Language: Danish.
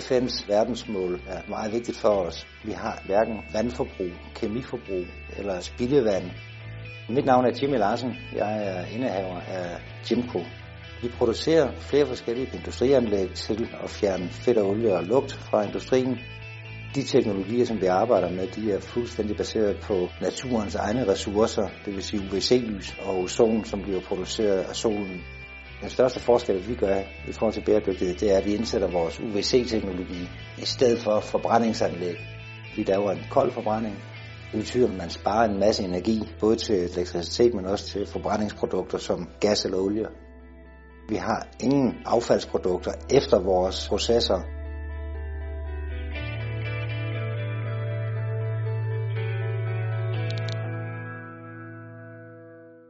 FN's verdensmål er meget vigtigt for os. Vi har hverken vandforbrug, kemiforbrug eller spildevand. Mit navn er Jimmy Larsen. Jeg er indehaver af Jimco. Vi producerer flere forskellige industrianlæg til at fjerne fedt og olie og lugt fra industrien. De teknologier, som vi arbejder med, de er fuldstændig baseret på naturens egne ressourcer, det vil sige UVC-lys og ozon, som bliver produceret af solen. Den største forskel, vi gør i forhold til bæredygtighed, det er, at vi indsætter vores UVC-teknologi i stedet for forbrændingsanlæg. Vi laver en kold forbrænding. Det betyder, at man sparer en masse energi, både til elektricitet, men også til forbrændingsprodukter som gas eller olie. Vi har ingen affaldsprodukter efter vores processer,